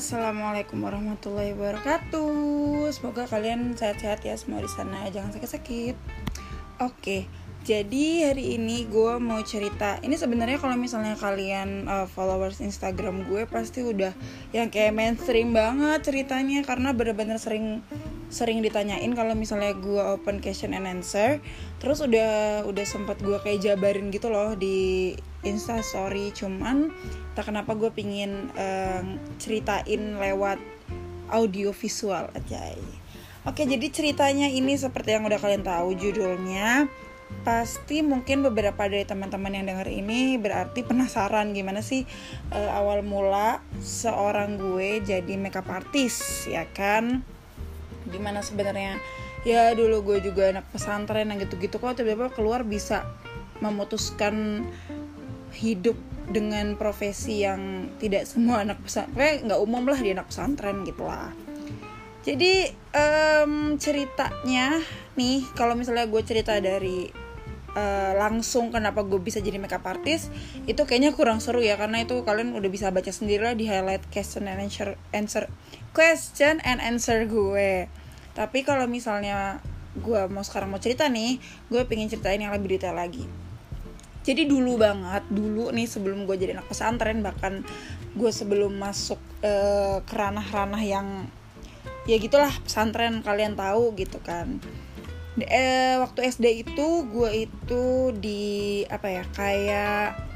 Assalamualaikum warahmatullahi wabarakatuh. Semoga kalian sehat-sehat ya semua di sana, jangan sakit-sakit. Oke, jadi hari ini gue mau cerita. Ini sebenarnya kalau misalnya kalian uh, followers Instagram gue pasti udah yang kayak mainstream banget ceritanya karena bener-bener sering sering ditanyain kalau misalnya gue open question and answer terus udah udah sempat gue kayak jabarin gitu loh di insta story cuman tak kenapa gue pingin uh, ceritain lewat audio visual aja. Oke jadi ceritanya ini seperti yang udah kalian tahu judulnya pasti mungkin beberapa dari teman-teman yang denger ini berarti penasaran gimana sih uh, awal mula seorang gue jadi makeup artist ya kan? Gimana sebenarnya ya dulu gue juga anak pesantren yang gitu-gitu kok tiba-tiba keluar bisa memutuskan hidup dengan profesi yang tidak semua anak pesantren nggak umum lah di anak pesantren gitu lah. Jadi um, ceritanya nih kalau misalnya gue cerita dari uh, langsung kenapa gue bisa jadi makeup artist itu kayaknya kurang seru ya karena itu kalian udah bisa baca sendiri lah di highlight question and answer, answer question and answer gue. Tapi kalau misalnya gue mau sekarang mau cerita nih gue pengen ceritain yang lebih detail lagi jadi dulu banget dulu nih sebelum gue jadi anak pesantren bahkan gue sebelum masuk uh, ke ranah-ranah yang ya gitulah pesantren kalian tahu gitu kan. Eh, waktu SD itu gue itu di apa ya kayak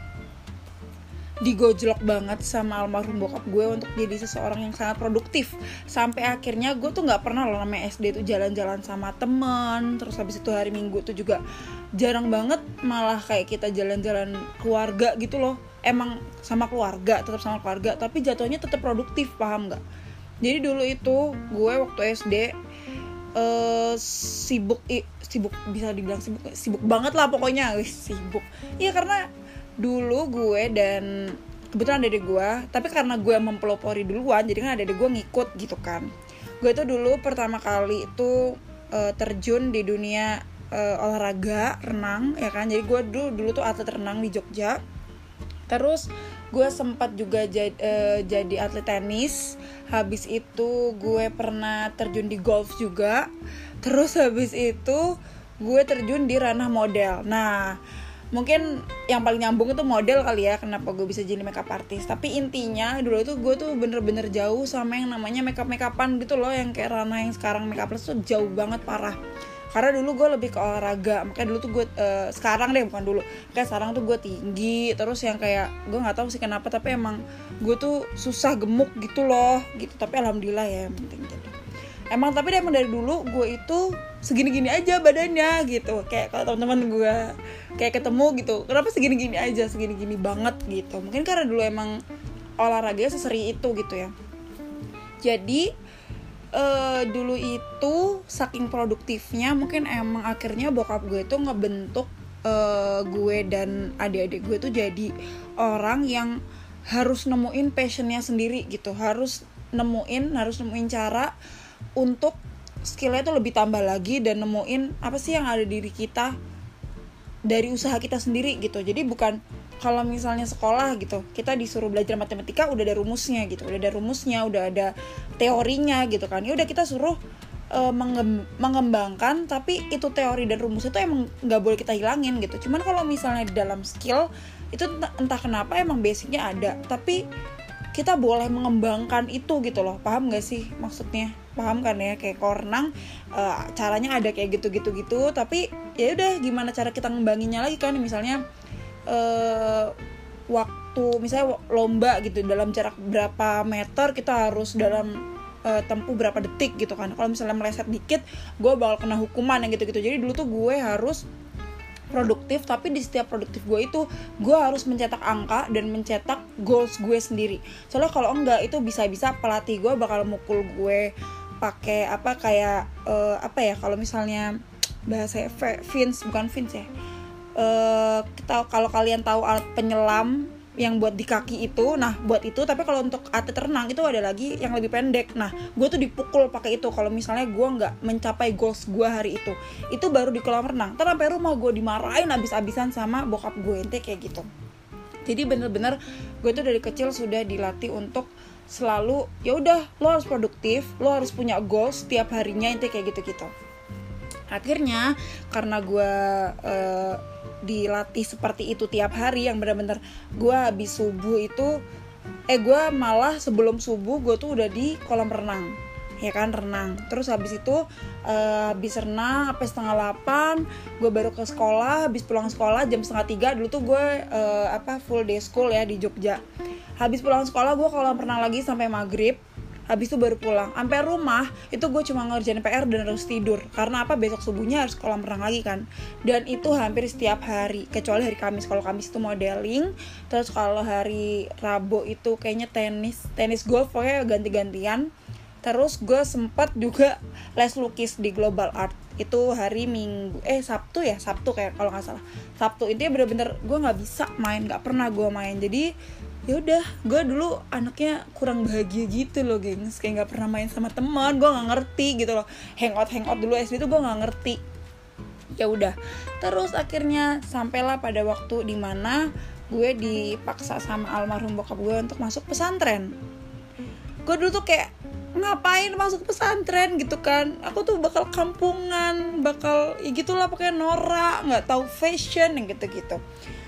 digojlok banget sama almarhum bokap gue untuk jadi seseorang yang sangat produktif. Sampai akhirnya gue tuh nggak pernah loh namanya SD itu jalan-jalan sama temen. Terus habis itu hari minggu tuh juga jarang banget malah kayak kita jalan-jalan keluarga gitu loh. Emang sama keluarga tetap sama keluarga tapi jatuhnya tetap produktif paham nggak? Jadi dulu itu gue waktu SD uh, sibuk i, sibuk bisa dibilang sibuk sibuk banget lah pokoknya. Sibuk. Iya karena dulu gue dan kebetulan ada gue tapi karena gue mempelopori duluan jadi kan ada gue ngikut gitu kan. Gue tuh dulu pertama kali itu uh, terjun di dunia uh, olahraga renang ya kan? Jadi gue dulu dulu tuh atlet renang di Jogja. Terus gue sempat juga jad, uh, jadi atlet tenis. Habis itu gue pernah terjun di golf juga. Terus habis itu gue terjun di ranah model. Nah mungkin yang paling nyambung itu model kali ya kenapa gue bisa jadi makeup artist. Tapi intinya dulu itu gue tuh bener-bener jauh sama yang namanya makeup makeupan gitu loh. Yang kayak Rana yang sekarang makeup artist tuh jauh banget parah. Karena dulu gue lebih ke olahraga. Makanya dulu tuh gue uh, sekarang deh bukan dulu. Kayak sekarang tuh gue tinggi terus yang kayak gue nggak tahu sih kenapa tapi emang gue tuh susah gemuk gitu loh gitu. Tapi alhamdulillah ya yang penting emang tapi emang dari dulu gue itu segini-gini aja badannya gitu. Kayak kalau teman-teman gue kayak ketemu gitu kenapa segini-gini aja? Segini-gini banget gitu. Mungkin karena dulu emang olahraga seseri itu gitu ya. Jadi uh, dulu itu saking produktifnya mungkin emang akhirnya bokap gue itu ngebentuk uh, gue dan adik-adik gue tuh jadi orang yang harus nemuin passionnya sendiri gitu. Harus nemuin harus nemuin cara untuk skillnya tuh lebih tambah lagi dan nemuin apa sih yang ada di diri kita dari usaha kita sendiri gitu. Jadi bukan kalau misalnya sekolah gitu kita disuruh belajar matematika udah ada rumusnya gitu. Udah ada rumusnya udah ada teorinya gitu kan. Ya udah kita suruh uh, mengembangkan tapi itu teori dan rumus itu emang nggak boleh kita hilangin gitu. Cuman kalau misalnya di dalam skill itu entah, entah kenapa emang basicnya ada tapi kita boleh mengembangkan itu gitu loh. Paham gak sih maksudnya paham kan ya? Kayak kornang uh, caranya ada kayak gitu gitu tapi ya udah gimana cara kita ngembanginnya lagi kan? Misalnya uh, waktu misalnya lomba gitu dalam jarak berapa meter kita harus dalam uh, tempuh berapa detik gitu kan? Kalau misalnya meleset dikit gue bakal kena hukuman yang gitu gitu jadi dulu tuh gue harus produktif tapi di setiap produktif gue itu gue harus mencetak angka dan mencetak goals gue sendiri. Soalnya kalau enggak itu bisa-bisa pelatih gue bakal mukul gue pakai apa kayak uh, apa ya kalau misalnya bahasa fins bukan fins ya. Uh, kita kalau kalian tahu alat penyelam yang buat di kaki itu nah buat itu tapi kalau untuk atlet renang itu ada lagi yang lebih pendek. Nah gue tuh dipukul pakai itu kalau misalnya gue nggak mencapai goals gue hari itu. Itu baru di kolam renang. Terus sampai rumah gue dimarahin abis-abisan sama bokap gue ente kayak gitu. Jadi bener-bener gue tuh dari kecil sudah dilatih untuk selalu ya udah lo harus produktif lo harus punya goals setiap harinya itu kayak gitu gitu akhirnya karena gue uh, dilatih seperti itu tiap hari yang benar-benar gue habis subuh itu eh gue malah sebelum subuh gue tuh udah di kolam renang ya kan renang. Terus habis itu uh, habis renang sampai setengah delapan gue baru ke sekolah habis pulang sekolah jam setengah tiga dulu tuh gue uh, apa full day school ya di Jogja habis pulang sekolah gue kolam renang lagi sampai maghrib habis itu baru pulang. Sampai rumah itu gue cuma ngerjain PR dan harus tidur. Karena apa? Besok subuhnya harus kolam renang lagi kan. Dan itu hampir setiap hari kecuali hari Kamis. Kalau Kamis itu modeling terus kalau hari Rabu itu kayaknya tenis tenis golf pokoknya ganti-gantian. Terus gue sempat juga les lukis di Global Art. Itu hari minggu eh Sabtu ya? Sabtu kayak kalau nggak salah. Sabtu itu ya bener-bener gue nggak bisa main nggak pernah gue main. Jadi ya udah gue dulu anaknya kurang bahagia gitu loh gengs. Kayak nggak pernah main sama teman gue nggak ngerti gitu loh. Hangout hangout dulu SD itu gue nggak ngerti. Ya udah terus akhirnya sampailah pada waktu di mana gue dipaksa sama almarhum bokap gue untuk masuk pesantren. Gue dulu tuh kayak ngapain masuk pesantren? gitu kan. Aku tuh bakal kampungan bakal ya gitulah pakai norak nggak tahu fashion yang gitu-gitu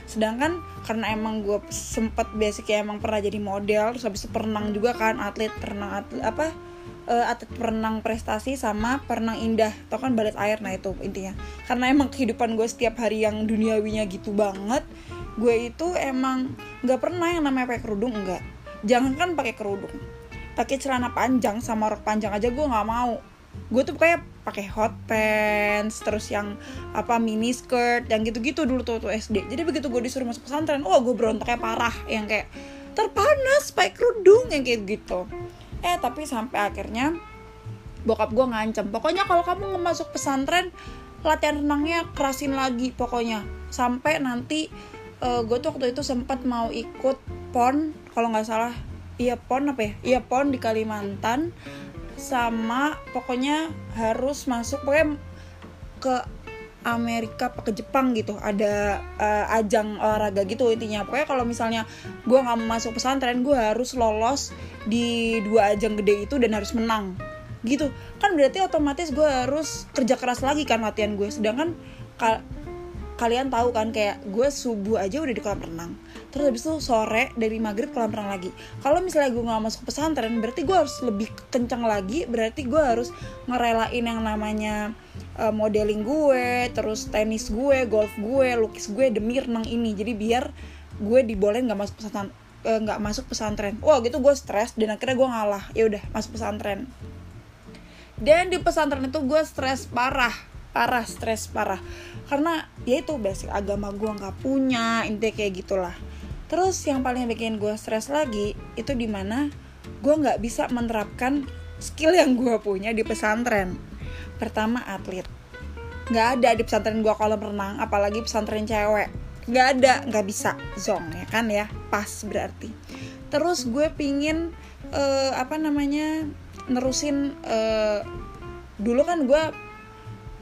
sedangkan karena emang gue sempet basicnya emang pernah jadi model terus habis perenang juga kan atlet perenang atlet apa uh, atlet perenang prestasi sama perenang indah. Tau kan balet air? Nah itu intinya. Karena emang kehidupan gue setiap hari yang duniawinya gitu banget gue itu emang nggak pernah yang namanya pakai kerudung enggak jangan kan pakai kerudung. Pakai celana panjang sama rok panjang aja gue nggak mau gue tuh kayak pakai hot pants terus yang apa mini skirt yang gitu-gitu dulu tuh tuh SD jadi begitu gue disuruh masuk pesantren oh gue berontaknya parah yang kayak terpanas pakai kerudung yang kayak gitu. Eh tapi sampai akhirnya bokap gue ngancam pokoknya kalau kamu nggak masuk pesantren latihan renangnya kerasin lagi pokoknya. Sampai nanti uh, gue tuh waktu itu sempat mau ikut pon kalau nggak salah. Iya pon apa ya? Iya pon di Kalimantan sama pokoknya harus masuk pokoknya ke Amerika ke Jepang gitu. Ada uh, ajang olahraga gitu intinya. Pokoknya kalau misalnya gue nggak masuk pesantren gue harus lolos di dua ajang gede itu dan harus menang. Gitu. Kan berarti otomatis gue harus kerja keras lagi kan latihan gue sedangkan ka kalian tahu kan kayak gue subuh aja udah di kolam renang terus habis itu sore dari maghrib kolam renang lagi. Kalau misalnya gue nggak masuk pesantren berarti gue harus lebih kencang lagi. Berarti gue harus ngerelain yang namanya uh, modeling gue terus tenis gue golf gue lukis gue demi renang ini. Jadi biar gue dibolehin nggak masuk pesantren eh, nggak masuk pesantren. Wah gitu gue stres dan akhirnya gue ngalah. Ya udah masuk pesantren. Dan di pesantren itu gue stres parah parah stres parah. Karena ya itu basic agama gue nggak punya intinya kayak gitulah terus yang paling bikin gue stres lagi itu di mana gue nggak bisa menerapkan skill yang gue punya di pesantren. Pertama atlet. Nggak ada di pesantren gue kalau berenang apalagi pesantren cewek. Nggak ada nggak bisa. Zong ya kan ya? Pas berarti. Terus gue pingin uh, apa namanya nerusin uh, dulu kan gue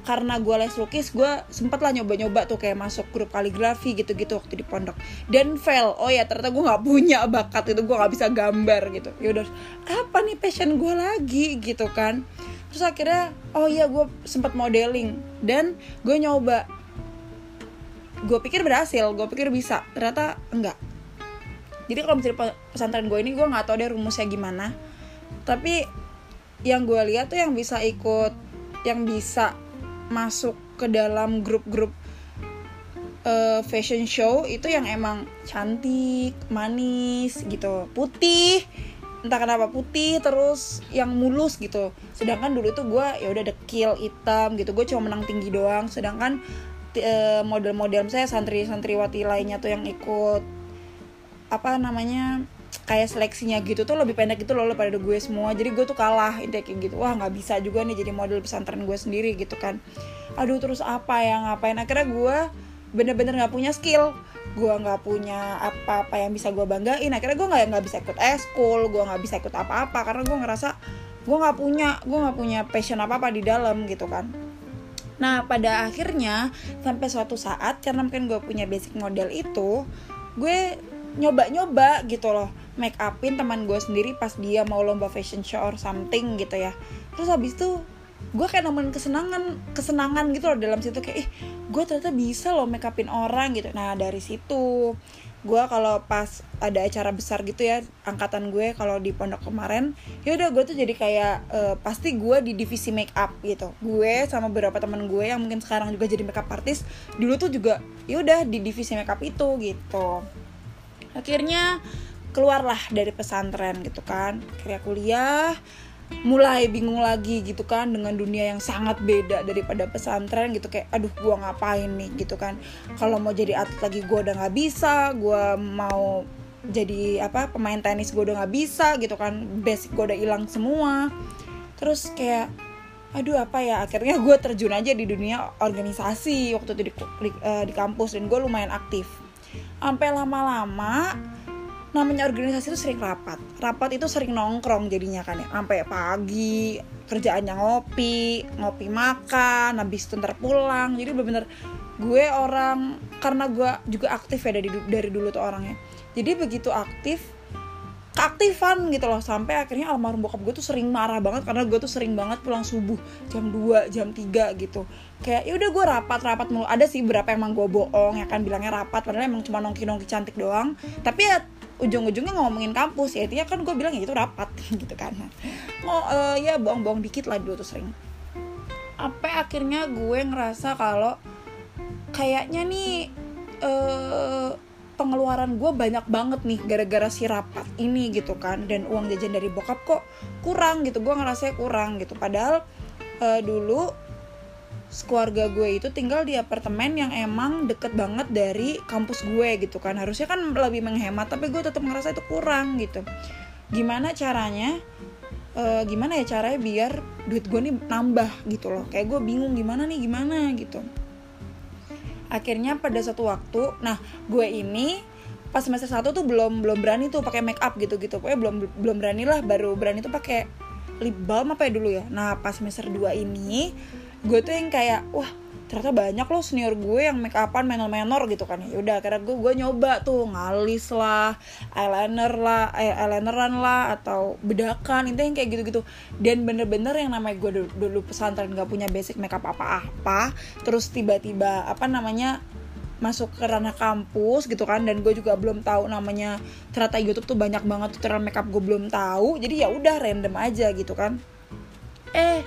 karena gue les lukis gue sempet lah nyoba-nyoba tuh kayak masuk grup kaligrafi gitu-gitu waktu di pondok. Dan fail. Oh ya ternyata gue nggak punya bakat itu gue nggak bisa gambar gitu. Ya udah apa nih passion gue lagi? gitu kan. Terus akhirnya oh iya gue sempet modeling. Dan gue nyoba. Gue pikir berhasil gue pikir bisa. Ternyata enggak. Jadi kalau misalnya pesantren gue ini gue nggak tahu deh rumusnya gimana. Tapi yang gue lihat tuh yang bisa ikut yang bisa masuk ke dalam grup-grup uh, fashion show itu yang emang cantik, manis gitu, putih, entah kenapa putih terus yang mulus gitu. Sedangkan dulu itu gue ya udah dekil hitam gitu, gue cuma menang tinggi doang. Sedangkan uh, model-model saya santri-santriwati lainnya tuh yang ikut apa namanya kayak seleksinya gitu tuh lebih pendek gitu loh pada gue semua. Jadi gue tuh kalah intinya kayak gitu. Wah nggak bisa juga nih jadi model pesantren gue sendiri gitu kan. Aduh terus apa yang ngapain? Akhirnya gue bener-bener nggak punya skill. Gue nggak punya apa-apa yang bisa gue banggain. Akhirnya gue nggak nggak bisa ikut eskul gue nggak bisa ikut apa-apa. Karena gue ngerasa gue nggak punya gue nggak punya passion apa apa di dalam gitu kan. Nah pada akhirnya sampai suatu saat karena mungkin gue punya basic model itu gue nyoba-nyoba gitu loh. Make upin teman gue sendiri pas dia mau lomba fashion show or something gitu ya. Terus habis itu gue kayak nemuin kesenangan kesenangan gitu loh dalam situ kayak ih gue ternyata bisa loh make upin orang gitu. Nah dari situ gue kalau pas ada acara besar gitu ya angkatan gue kalau di pondok kemarin ya udah gue tuh jadi kayak uh, pasti gue di divisi make up gitu. Gue sama beberapa teman gue yang mungkin sekarang juga jadi make up artist dulu tuh juga ya udah di divisi make up itu gitu akhirnya keluarlah dari pesantren gitu kan. Akhirnya kuliah mulai bingung lagi gitu kan dengan dunia yang sangat beda daripada pesantren gitu. Kayak aduh gua ngapain nih? gitu kan. Kalau mau jadi atlet lagi gua udah nggak bisa gua mau jadi apa pemain tenis gua udah nggak bisa gitu kan. Basic gua udah hilang semua. Terus kayak aduh apa ya? Akhirnya gue terjun aja di dunia organisasi waktu itu di, di, uh, di kampus dan gue lumayan aktif sampai lama-lama namanya organisasi itu sering rapat. Rapat itu sering nongkrong jadinya kan ya. Sampai pagi kerjaannya ngopi ngopi makan habis itu ntar pulang. Jadi bener-bener gue orang karena gue juga aktif ya dari dari dulu tuh orangnya. Jadi begitu aktif keaktifan gitu loh. Sampai akhirnya almarhum bokap gue tuh sering marah banget karena gue tuh sering banget pulang subuh jam 2 jam 3 gitu. Kayak ya udah gue rapat rapat mulu. Ada sih berapa emang gue bohong ya kan bilangnya rapat padahal emang cuma nongki nongki cantik doang. Tapi ya ujung-ujungnya ngomongin kampus ya intinya kan gue bilang ya itu rapat gitu kan. Oh uh, ya bohong-bohong dikit lah dulu tuh sering. Apa akhirnya gue ngerasa kalau kayaknya nih uh, pengeluaran gue banyak banget nih gara-gara si rapat ini gitu kan. Dan uang jajan dari bokap kok kurang gitu. Gue ngerasa kurang gitu. Padahal uh, dulu keluarga gue itu tinggal di apartemen yang emang deket banget dari kampus gue gitu kan. Harusnya kan lebih menghemat tapi gue tetap ngerasa itu kurang gitu. Gimana caranya? E, gimana ya caranya biar duit gue nih nambah gitu loh. Kayak gue bingung gimana nih gimana gitu akhirnya pada satu waktu nah gue ini pas semester satu tuh belum belum berani tuh pakai make up gitu gitu pokoknya belum belum berani lah baru berani tuh pakai lip balm apa ya dulu ya. Nah pas semester 2 ini gue tuh yang kayak wah ternyata banyak loh senior gue yang make upan menor-menor gitu kan. Ya udah karena gue gue nyoba tuh ngalis lah eyeliner lah eh, eyelineran lah atau bedakan itu yang kayak gitu-gitu. Dan bener-bener yang namanya gue dulu, dulu pesantren gak punya basic makeup apa-apa terus tiba-tiba apa namanya masuk ke ranah kampus gitu kan dan gue juga belum tahu namanya ternyata YouTube tuh banyak banget tutorial makeup gue belum tahu jadi ya udah random aja gitu kan. Eh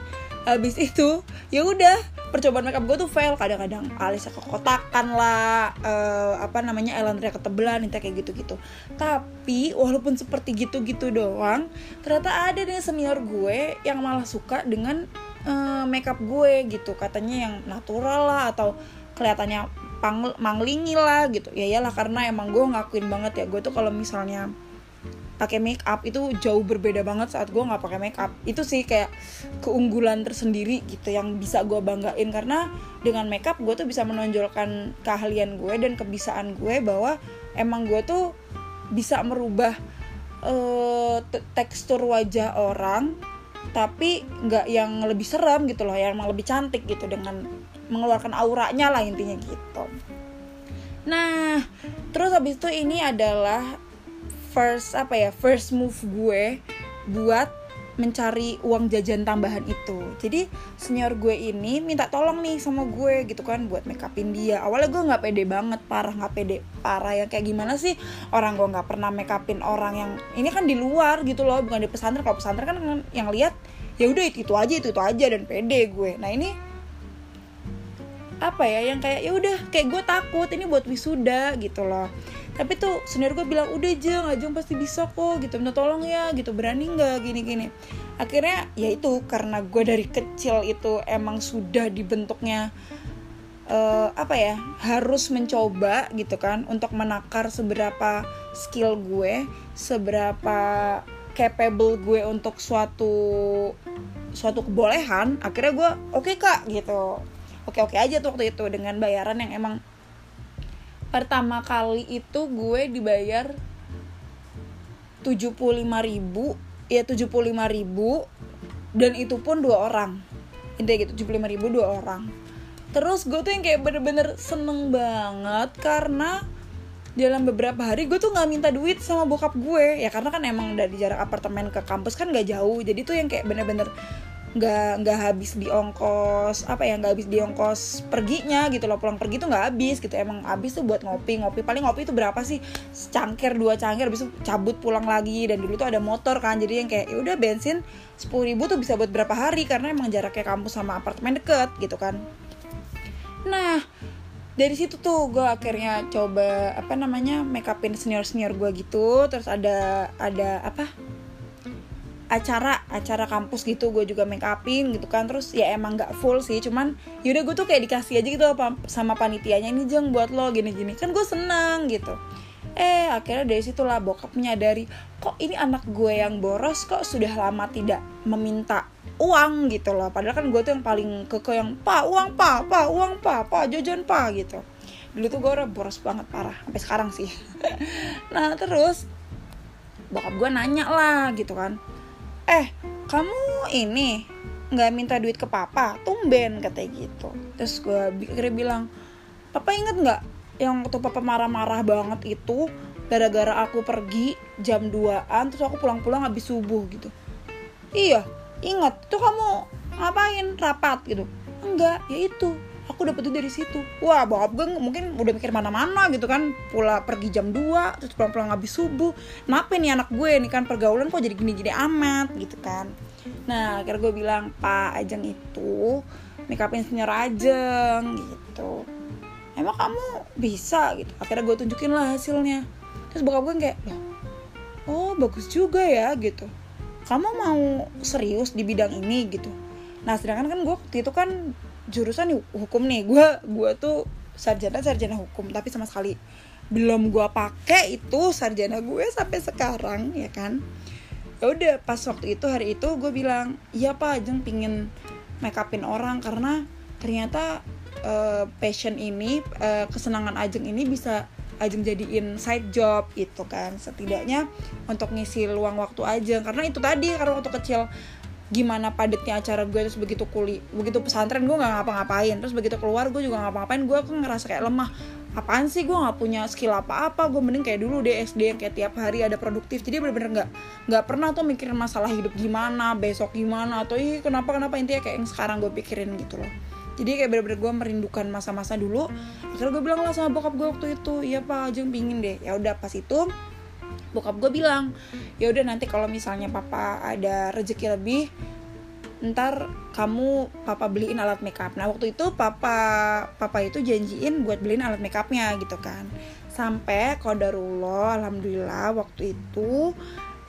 habis itu ya udah percobaan makeup gue tuh fail. Kadang-kadang alisnya kekotakan lah uh, apa namanya eyeliner ketebelan itu kayak gitu-gitu. Tapi walaupun seperti gitu-gitu doang ternyata ada nih senior gue yang malah suka dengan uh, makeup gue gitu. Katanya yang natural lah atau kelihatannya pang manglingi lah gitu. Ya iyalah karena emang gue ngakuin banget ya. Gue tuh kalau misalnya pakai make up itu jauh berbeda banget saat gue nggak pakai make up. Itu sih kayak keunggulan tersendiri gitu yang bisa gue banggain karena dengan make up gue tuh bisa menonjolkan keahlian gue dan kebiasaan gue bahwa emang gue tuh bisa merubah uh, tekstur wajah orang tapi nggak yang lebih serem gitu loh yang emang lebih cantik gitu dengan mengeluarkan auranya lah intinya gitu. Nah terus habis itu ini adalah first apa ya first move gue buat mencari uang jajan tambahan itu. Jadi senior gue ini minta tolong nih sama gue gitu kan buat make upin dia. Awalnya gue nggak pede banget parah nggak pede parah yang kayak gimana sih orang gue nggak pernah make upin orang yang ini kan di luar gitu loh bukan di pesantren. Kalau pesantren kan yang lihat ya udah itu, itu aja itu itu aja dan pede gue. Nah ini apa ya yang kayak ya udah kayak gue takut ini buat wisuda gitu loh tapi tuh senior gue bilang udah jeng ajeng pasti bisa kok gitu. Minta tolong ya gitu. Berani nggak? gini gini akhirnya ya itu karena gue dari kecil itu emang sudah dibentuknya uh, apa ya harus mencoba gitu kan untuk menakar seberapa skill gue seberapa capable gue untuk suatu suatu kebolehan akhirnya gue oke okay, kak gitu. Oke oke aja tuh waktu itu dengan bayaran yang emang pertama kali itu gue dibayar 75 ribu ya 75 ribu dan itu pun dua orang. Intinya gitu 75 ribu dua orang. Terus gue tuh yang kayak bener-bener seneng banget karena dalam beberapa hari gue tuh nggak minta duit sama bokap gue. Ya karena kan emang dari jarak apartemen ke kampus kan nggak jauh jadi tuh yang kayak bener-bener nggak nggak habis di ongkos apa ya nggak habis di ongkos perginya gitu loh. Pulang pergi tuh nggak habis gitu. Emang habis tuh buat ngopi ngopi. Paling ngopi itu berapa sih? Cangkir dua cangkir habis cabut pulang lagi. Dan dulu tuh ada motor kan jadi yang kayak ya udah bensin sepuluh ribu tuh bisa buat berapa hari? Karena emang jaraknya kampus sama apartemen deket gitu kan. Nah dari situ tuh gue akhirnya coba apa namanya make upin senior senior gue gitu. Terus ada ada apa acara acara kampus gitu gue juga make upin gitu kan. Terus ya emang nggak full sih cuman yaudah gue tuh kayak dikasih aja gitu sama panitianya ini jeng buat lo gini gini kan gue senang gitu. Eh akhirnya dari situlah bokap menyadari kok ini anak gue yang boros kok sudah lama tidak meminta uang gitu loh. Padahal kan gue tuh yang paling keke yang pak uang pak pak uang pak pak jajan pak gitu. Dulu tuh gue udah boros banget parah. Sampai sekarang sih. Nah terus bokap gue nanya lah gitu kan eh kamu ini nggak minta duit ke papa tumben katanya gitu. Terus gue akhirnya bilang papa inget nggak yang waktu papa marah-marah banget itu gara-gara aku pergi jam 2an terus aku pulang-pulang habis subuh gitu. Iya ingat tuh kamu ngapain? Rapat gitu. Enggak ya itu aku dapet itu dari situ. Wah bokap gue mungkin udah mikir mana-mana gitu kan. Pula pergi jam 2 terus pulang-pulang habis subuh. Kenapa nih anak gue nih kan pergaulan kok jadi gini-gini amat gitu kan. Nah akhirnya gue bilang pak Ajeng itu make upin senior Ajeng gitu. Emang kamu bisa? gitu. Akhirnya gue tunjukin lah hasilnya. Terus bokap gue kayak oh bagus juga ya gitu. Kamu mau serius di bidang ini? gitu. Nah sedangkan kan gue waktu itu kan jurusan hukum nih. Gue gue tuh sarjana sarjana hukum tapi sama sekali. Belum gue pakai itu sarjana gue sampai sekarang ya kan? Ya udah pas waktu itu hari itu gue bilang iya pak Ajeng pingin make upin orang karena ternyata uh, passion ini uh, kesenangan Ajeng ini bisa Ajeng jadiin side job itu kan. Setidaknya untuk ngisi luang waktu Ajeng. Karena itu tadi karena waktu kecil gimana padatnya acara gue terus begitu kuli begitu pesantren gue nggak ngapa-ngapain. Terus begitu keluar gue juga ngapa-ngapain gue kan ngerasa kayak lemah. Apaan sih gue nggak punya skill apa-apa gue mending kayak dulu deh SD yang kayak tiap hari ada produktif. Jadi bener-bener nggak nggak pernah tuh mikirin masalah hidup gimana besok gimana atau ih kenapa kenapa intinya kayak yang sekarang gue pikirin gitu loh. Jadi kayak bener-bener gue merindukan masa-masa dulu. Akhirnya gue bilang lah sama bokap gue waktu itu iya pak aja pingin deh. Ya udah pas itu bokap gue bilang ya udah nanti kalau misalnya papa ada rezeki lebih ntar kamu papa beliin alat makeup. Nah waktu itu papa papa itu janjiin buat beliin alat makeupnya gitu kan. Sampai kodarullah alhamdulillah waktu itu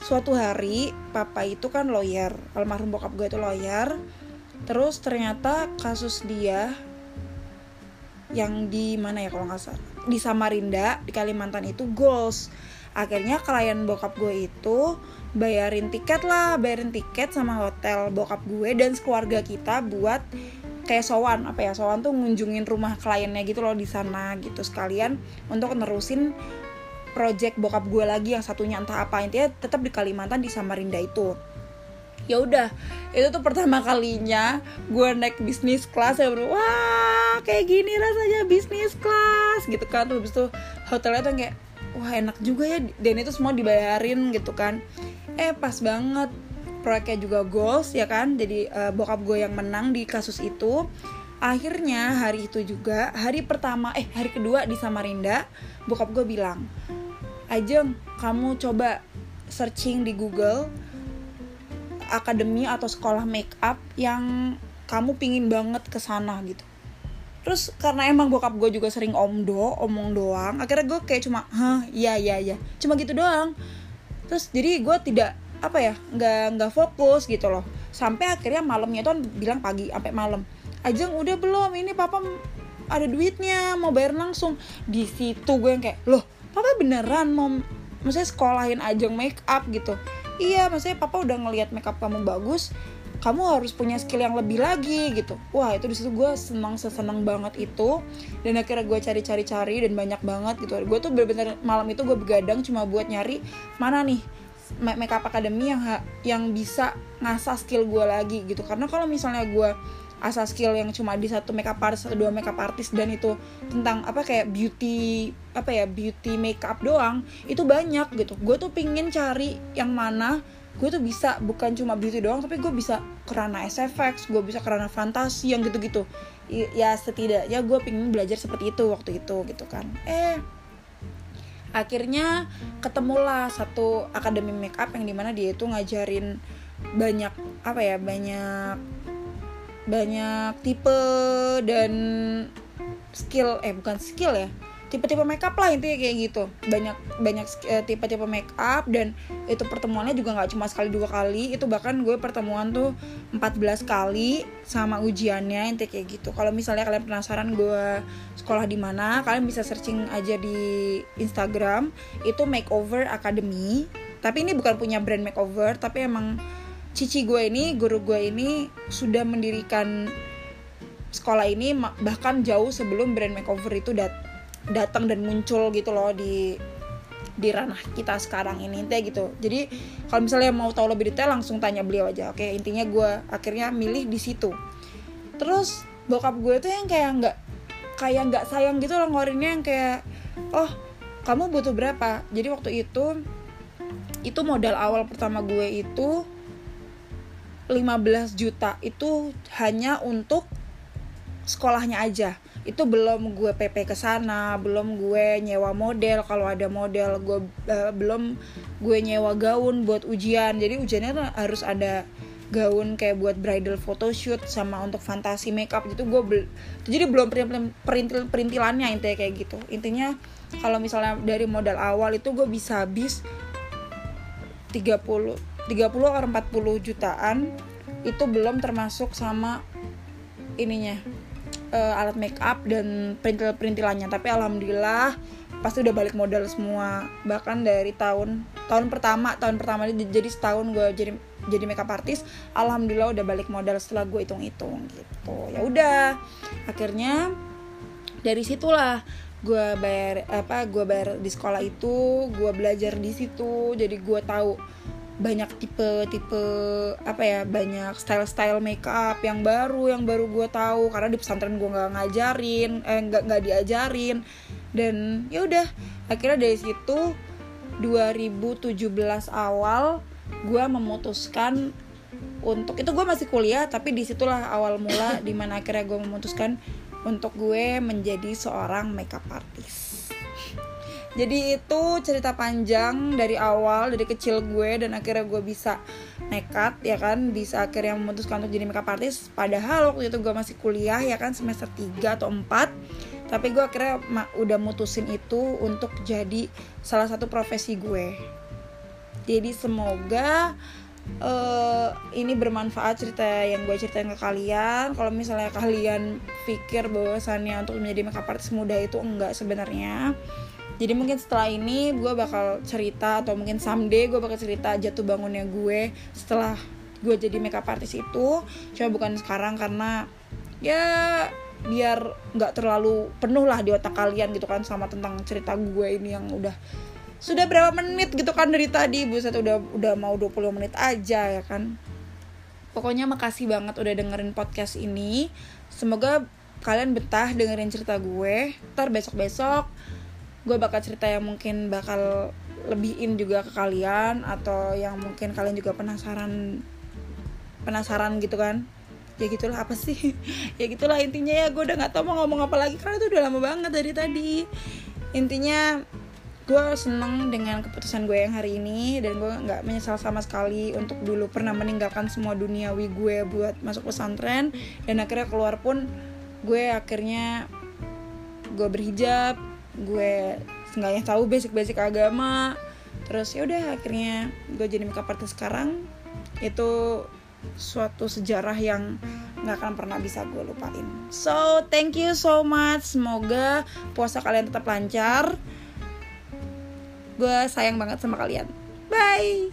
suatu hari papa itu kan lawyer almarhum bokap gue itu lawyer. Terus ternyata kasus dia yang di mana ya kalau nggak salah? Di Samarinda di Kalimantan itu goals akhirnya klien bokap gue itu bayarin tiket lah bayarin tiket sama hotel bokap gue dan keluarga kita buat kayak sowan apa ya sowan tuh ngunjungin rumah kliennya gitu loh di sana gitu sekalian untuk nerusin project bokap gue lagi yang satunya entah apa. Intinya tetap di Kalimantan di Samarinda itu. Ya udah itu tuh pertama kalinya gue naik bisnis kelas ya bro. Wah kayak gini rasanya bisnis kelas gitu kan. Terus itu hotelnya tuh kayak wah enak juga ya dan itu semua dibayarin gitu kan. Eh pas banget. Proyeknya juga goals ya kan? Jadi uh, bokap gue yang menang di kasus itu. Akhirnya hari itu juga hari pertama eh hari kedua di Samarinda bokap gue bilang Ajeng kamu coba searching di Google akademi atau sekolah make up yang kamu pingin banget ke sana gitu terus karena emang bokap gue juga sering omdo omong doang akhirnya gue kayak cuma hah iya iya iya. Cuma gitu doang. Terus jadi gue tidak apa ya nggak nggak fokus gitu loh. Sampai akhirnya malamnya tuh bilang pagi sampai malam Ajeng udah belum ini papa ada duitnya mau bayar langsung. Di situ gue yang kayak loh papa beneran mau maksudnya sekolahin Ajeng make up gitu? Iya maksudnya papa udah ngelihat make up kamu bagus kamu harus punya skill yang lebih lagi gitu. Wah itu di situ gue senang sesenang banget itu. Dan akhirnya gue cari-cari-cari dan banyak banget gitu. Gue tuh bener-bener malam itu gue begadang cuma buat nyari mana nih makeup academy yang yang bisa ngasah skill gue lagi gitu. Karena kalau misalnya gue asal skill yang cuma di satu makeup artist atau dua makeup artist dan itu tentang apa kayak beauty apa ya beauty makeup doang itu banyak gitu. Gue tuh pingin cari yang mana gue tuh bisa bukan cuma beauty doang tapi gue bisa kerana SFX gue bisa kerana fantasi yang gitu-gitu. Ya setidaknya gue pingin belajar seperti itu waktu itu gitu kan. Eh akhirnya ketemulah satu akademi makeup yang di mana dia itu ngajarin banyak apa ya banyak banyak tipe dan skill eh bukan skill ya tipe-tipe makeup lah intinya kayak gitu. Banyak banyak uh, tipe-tipe makeup dan itu pertemuannya juga nggak cuma sekali dua kali itu bahkan gue pertemuan tuh 14 kali sama ujiannya intinya kayak gitu. Kalau misalnya kalian penasaran gue sekolah di mana kalian bisa searching aja di Instagram itu makeover academy. Tapi ini bukan punya brand makeover tapi emang cici gue ini guru gue ini sudah mendirikan sekolah ini bahkan jauh sebelum brand makeover itu dat datang dan muncul gitu loh di di ranah kita sekarang ini teh gitu. Jadi kalau misalnya mau tahu lebih detail langsung tanya beliau aja. Oke intinya gue akhirnya milih di situ. Terus bokap gue tuh yang kayak nggak kayak nggak sayang gitu loh ngorinnya yang kayak oh kamu butuh berapa? Jadi waktu itu itu modal awal pertama gue itu 15 juta itu hanya untuk sekolahnya aja. Itu belum gue PP ke sana belum gue nyewa model. Kalau ada model gue uh, belum gue nyewa gaun buat ujian. Jadi ujiannya harus ada gaun kayak buat bridal photoshoot sama untuk fantasi makeup. Gitu gue bel jadi belum perintil perintilannya intinya kayak gitu. Intinya kalau misalnya dari modal awal itu gue bisa habis 30 30 atau 40 jutaan itu belum termasuk sama ininya uh, alat make up dan perintil perintilannya tapi alhamdulillah pasti udah balik modal semua. Bahkan dari tahun tahun pertama tahun pertama jadi setahun gue jadi jadi makeup artist alhamdulillah udah balik modal setelah gue hitung hitung gitu. Ya udah akhirnya dari situlah gue bayar apa gue bayar di sekolah itu gue belajar di situ. Jadi gue tahu banyak tipe-tipe apa ya banyak style-style makeup yang baru yang baru gue tahu. Karena di pesantren gue nggak ngajarin eh nggak nggak diajarin. Dan ya udah akhirnya dari situ 2017 awal gue memutuskan untuk itu gue masih kuliah tapi di situlah awal mula di mana akhirnya gue memutuskan untuk gue menjadi seorang makeup artist jadi itu cerita panjang dari awal dari kecil gue dan akhirnya gue bisa nekat ya kan bisa akhirnya memutuskan untuk jadi makeup artist. Padahal waktu itu gue masih kuliah ya kan semester 3 atau 4 tapi gue akhirnya udah mutusin itu untuk jadi salah satu profesi gue. Jadi semoga uh, ini bermanfaat cerita yang gue ceritain ke kalian. Kalau misalnya kalian pikir bahwasannya untuk menjadi makeup artist muda itu enggak sebenarnya jadi mungkin setelah ini gue bakal cerita atau mungkin someday gue bakal cerita jatuh bangunnya gue setelah gue jadi makeup artist itu. Coba bukan sekarang karena ya biar nggak terlalu penuh lah di otak kalian gitu kan sama tentang cerita gue ini yang udah sudah berapa menit gitu kan dari tadi. Buset udah udah mau 20 menit aja ya kan. Pokoknya makasih banget udah dengerin podcast ini. Semoga kalian betah dengerin cerita gue. Ntar besok besok gue bakal cerita yang mungkin bakal lebihin juga ke kalian atau yang mungkin kalian juga penasaran penasaran gitu kan. Ya gitulah apa sih? Ya gitulah intinya ya gue udah nggak tahu mau ngomong apa lagi karena itu udah lama banget dari tadi. Intinya gue seneng dengan keputusan gue yang hari ini dan gue nggak menyesal sama sekali untuk dulu pernah meninggalkan semua duniawi gue buat masuk pesantren dan akhirnya keluar pun gue akhirnya gue berhijab gue seenggaknya tahu basic-basic agama terus ya udah akhirnya gue jadi makeup artist sekarang itu suatu sejarah yang nggak akan pernah bisa gue lupain. So thank you so much. Semoga puasa kalian tetap lancar. Gue sayang banget sama kalian. Bye.